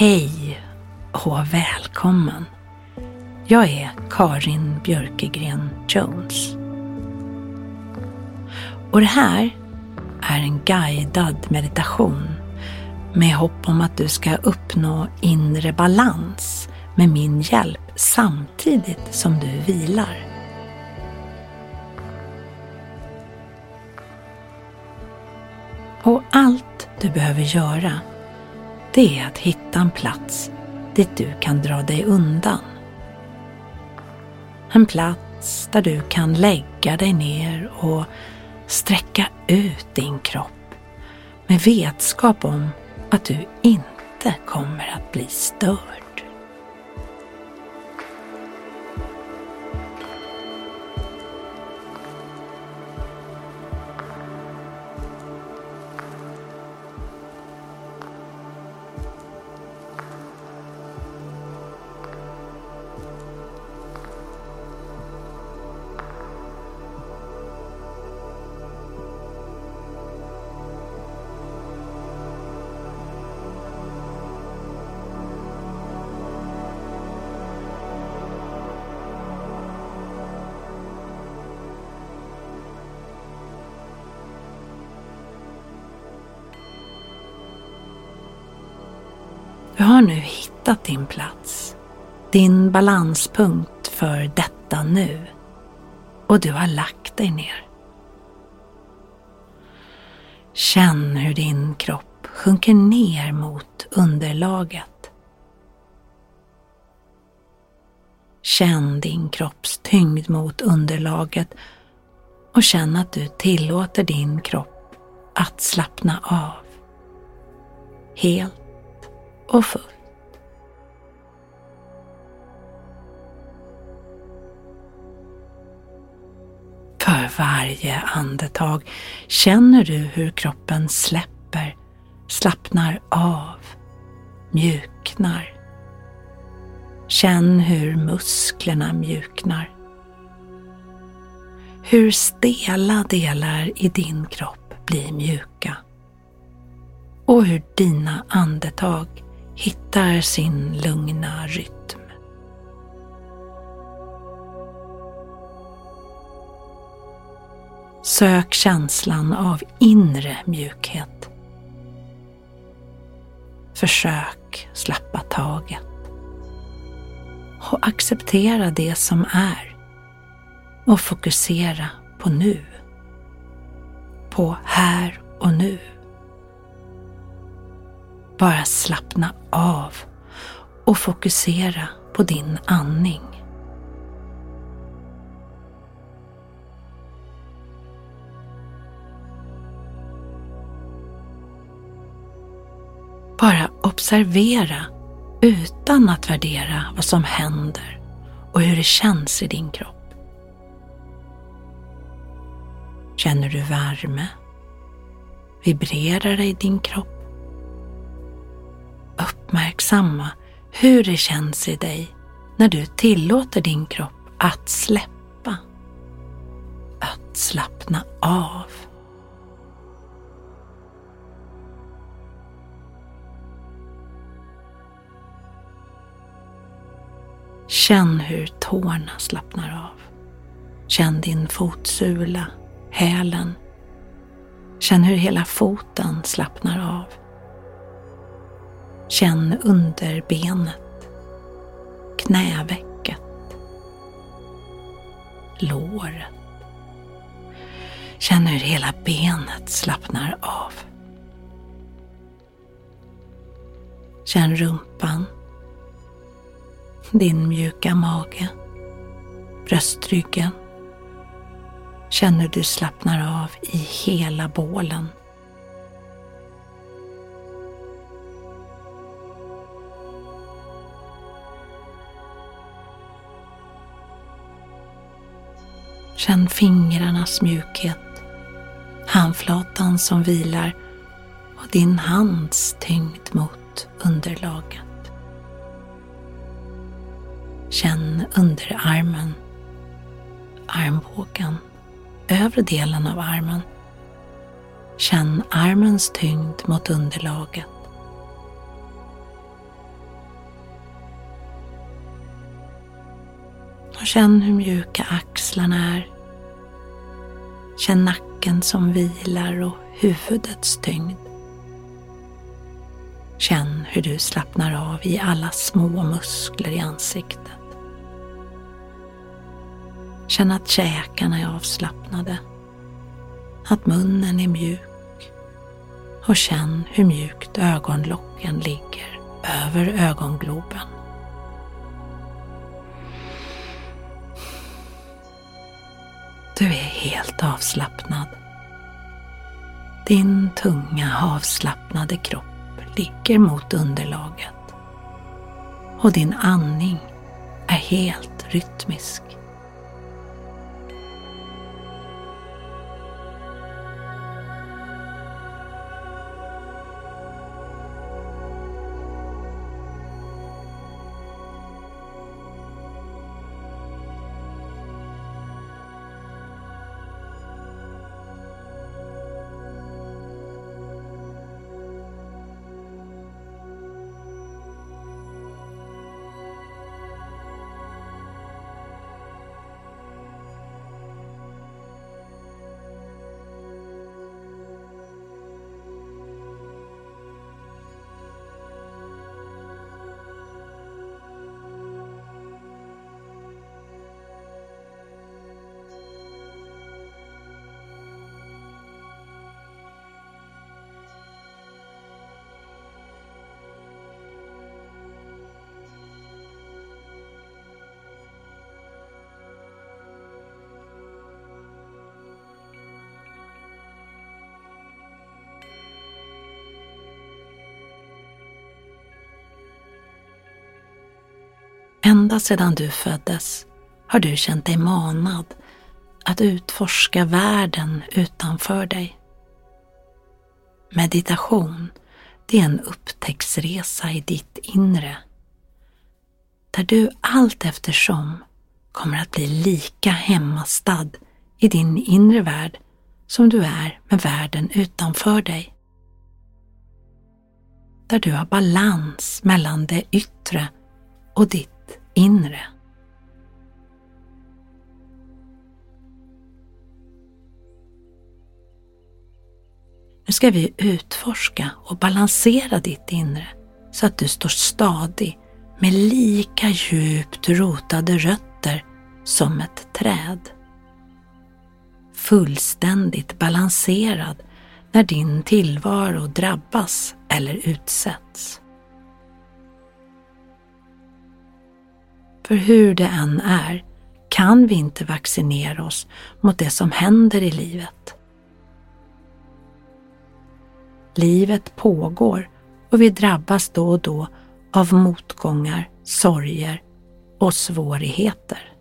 Hej och välkommen. Jag är Karin Björkegren Jones. Och det här är en guidad meditation med hopp om att du ska uppnå inre balans med min hjälp samtidigt som du vilar. Och allt du behöver göra det är att hitta en plats dit du kan dra dig undan. En plats där du kan lägga dig ner och sträcka ut din kropp med vetskap om att du inte kommer att bli störd. Du har nu hittat din plats, din balanspunkt för detta nu och du har lagt dig ner. Känn hur din kropp sjunker ner mot underlaget. Känn din kropps tyngd mot underlaget och känn att du tillåter din kropp att slappna av. Helt och fullt. För varje andetag känner du hur kroppen släpper, slappnar av, mjuknar. Känn hur musklerna mjuknar. Hur stela delar i din kropp blir mjuka. Och hur dina andetag hittar sin lugna rytm. Sök känslan av inre mjukhet. Försök slappa taget. Och acceptera det som är. Och fokusera på nu. På här och nu. Bara slappna av och fokusera på din andning. Bara observera utan att värdera vad som händer och hur det känns i din kropp. Känner du värme? Vibrerar det i din kropp? uppmärksamma hur det känns i dig när du tillåter din kropp att släppa. Att slappna av. Känn hur tårna slappnar av. Känn din fotsula, hälen. Känn hur hela foten slappnar av. Känn underbenet, knävecket, låret. Känn hur hela benet slappnar av. Känn rumpan, din mjuka mage, bröstryggen. Känn hur du slappnar av i hela bålen. Känn fingrarnas mjukhet, handflatan som vilar och din hands tyngd mot underlaget. Känn underarmen, armbågen, övre delen av armen. Känn armens tyngd mot underlaget. Och känn hur mjuka axlarna är. Känn nacken som vilar och huvudets tyngd. Känn hur du slappnar av i alla små muskler i ansiktet. Känn att käkarna är avslappnade. Att munnen är mjuk. Och känn hur mjukt ögonlocken ligger över ögongloben. Du är helt avslappnad. Din tunga avslappnade kropp ligger mot underlaget och din andning är helt rytmisk. Ända sedan du föddes har du känt dig manad att utforska världen utanför dig. Meditation, det är en upptäcktsresa i ditt inre. Där du allt eftersom kommer att bli lika hemmastad i din inre värld som du är med världen utanför dig. Där du har balans mellan det yttre och ditt inre. Nu ska vi utforska och balansera ditt inre så att du står stadig med lika djupt rotade rötter som ett träd. Fullständigt balanserad när din tillvaro drabbas eller utsätts. För hur det än är kan vi inte vaccinera oss mot det som händer i livet. Livet pågår och vi drabbas då och då av motgångar, sorger och svårigheter.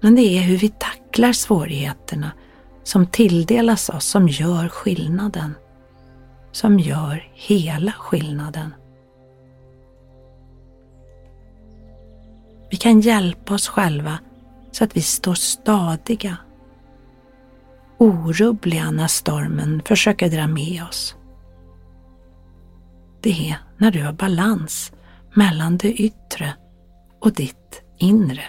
Men det är hur vi tacklar svårigheterna som tilldelas oss som gör skillnaden som gör hela skillnaden. Vi kan hjälpa oss själva så att vi står stadiga, orubbliga när stormen försöker dra med oss. det är när du har balans mellan det yttre och ditt inre.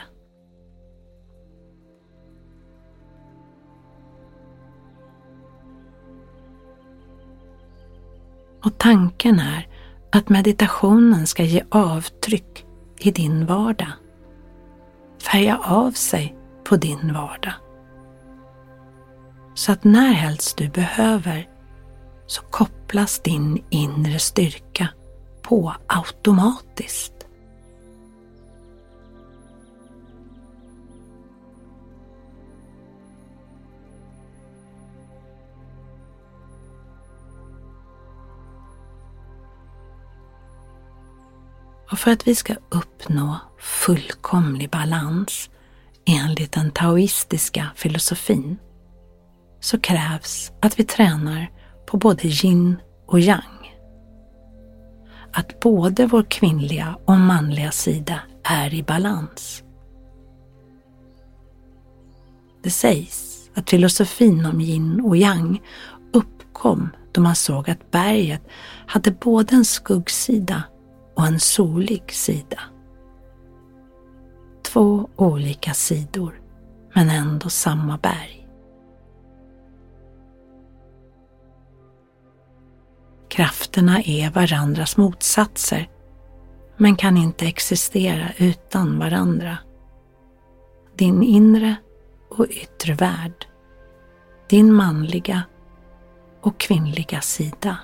Och tanken är att meditationen ska ge avtryck i din vardag. Färga av sig på din vardag. Så att när helst du behöver så kopplas din inre styrka på automatiskt. Och för att vi ska uppnå fullkomlig balans enligt den taoistiska filosofin så krävs att vi tränar på både yin och yang. Att både vår kvinnliga och manliga sida är i balans. Det sägs att filosofin om yin och yang uppkom då man såg att berget hade både en skuggsida och en solig sida. Två olika sidor, men ändå samma berg. Krafterna är varandras motsatser, men kan inte existera utan varandra. Din inre och yttre värld. Din manliga och kvinnliga sida.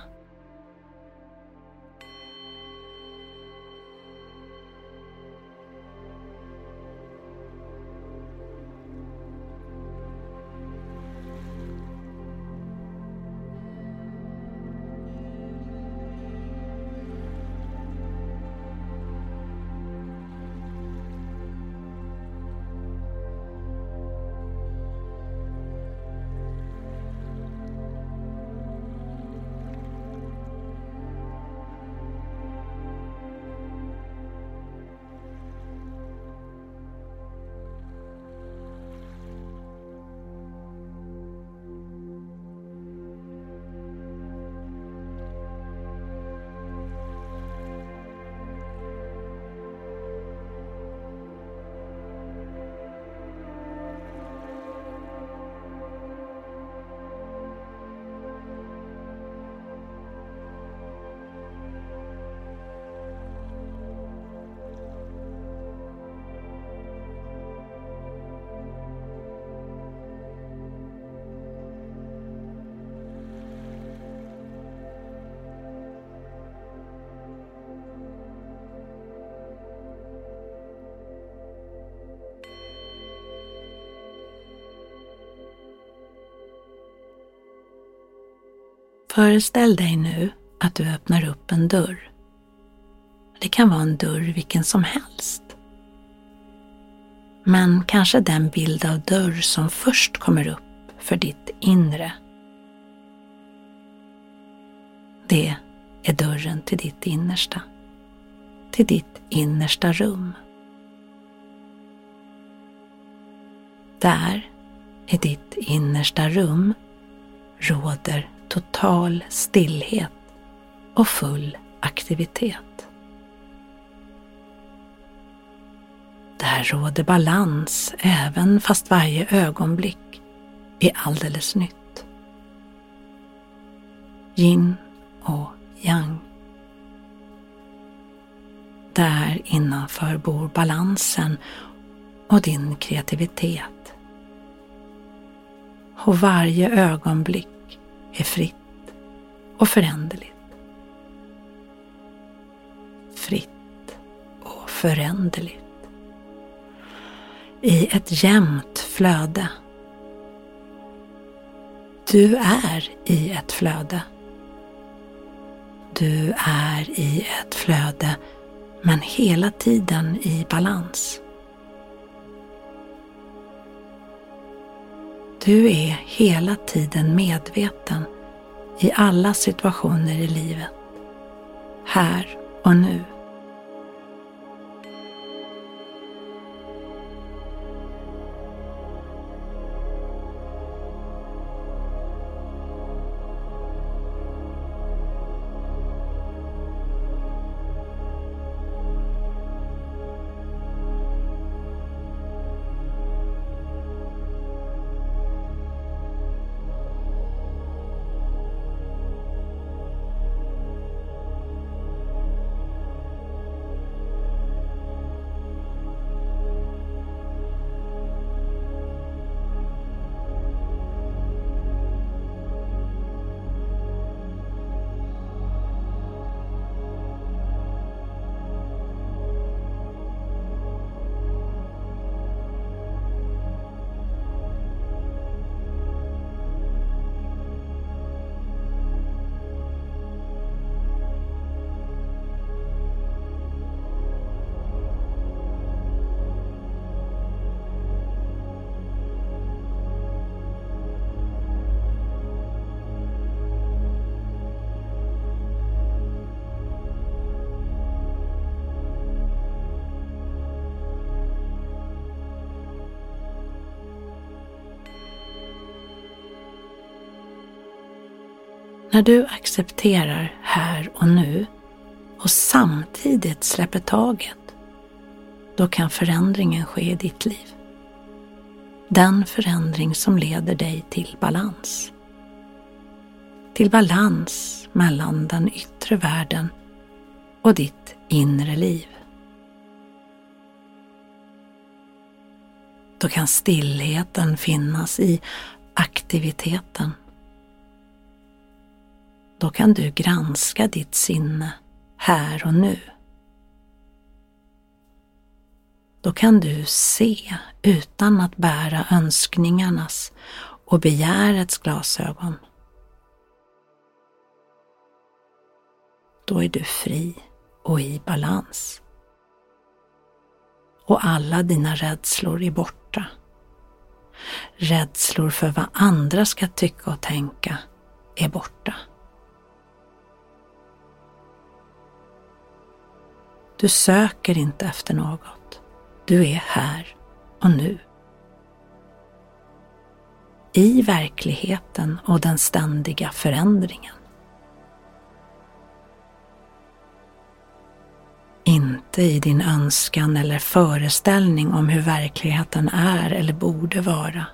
Föreställ dig nu att du öppnar upp en dörr. Det kan vara en dörr vilken som helst. Men kanske den bild av dörr som först kommer upp för ditt inre. Det är dörren till ditt innersta. Till ditt innersta rum. Där, i ditt innersta rum, råder total stillhet och full aktivitet. Där råder balans även fast varje ögonblick är alldeles nytt. Yin och yang. Där innanför bor balansen och din kreativitet. Och varje ögonblick är fritt och föränderligt. Fritt och föränderligt. I ett jämnt flöde. Du är i ett flöde. Du är i ett flöde men hela tiden i balans. Du är hela tiden medveten i alla situationer i livet. Här och nu. När du accepterar här och nu och samtidigt släpper taget, då kan förändringen ske i ditt liv. Den förändring som leder dig till balans. Till balans mellan den yttre världen och ditt inre liv. Då kan stillheten finnas i aktiviteten. Då kan du granska ditt sinne här och nu. Då kan du se utan att bära önskningarnas och begärets glasögon. Då är du fri och i balans. Och alla dina rädslor är borta. Rädslor för vad andra ska tycka och tänka är borta. Du söker inte efter något. Du är här och nu. I verkligheten och den ständiga förändringen. Inte i din önskan eller föreställning om hur verkligheten är eller borde vara.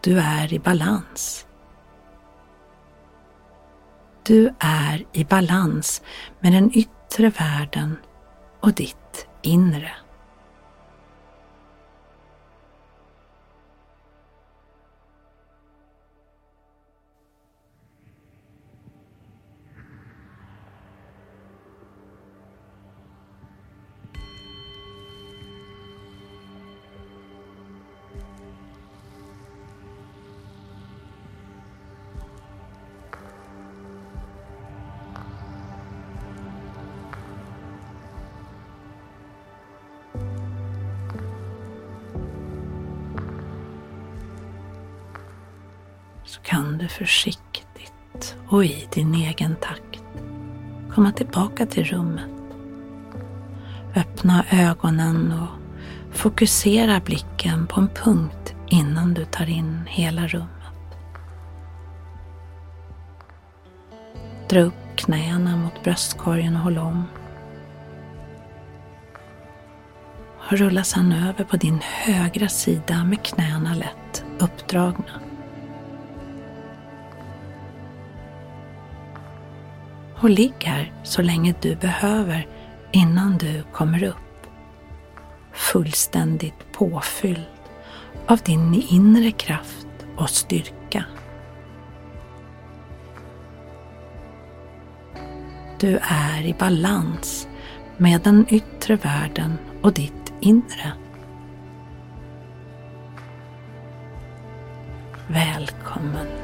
Du är i balans. Du är i balans med den yttre världen och ditt inre. Kan du försiktigt och i din egen takt komma tillbaka till rummet. Öppna ögonen och fokusera blicken på en punkt innan du tar in hela rummet. Dra upp knäna mot bröstkorgen och håll om. Rulla sedan över på din högra sida med knäna lätt uppdragna. Och ligg här så länge du behöver innan du kommer upp. Fullständigt påfylld av din inre kraft och styrka. Du är i balans med den yttre världen och ditt inre. Välkommen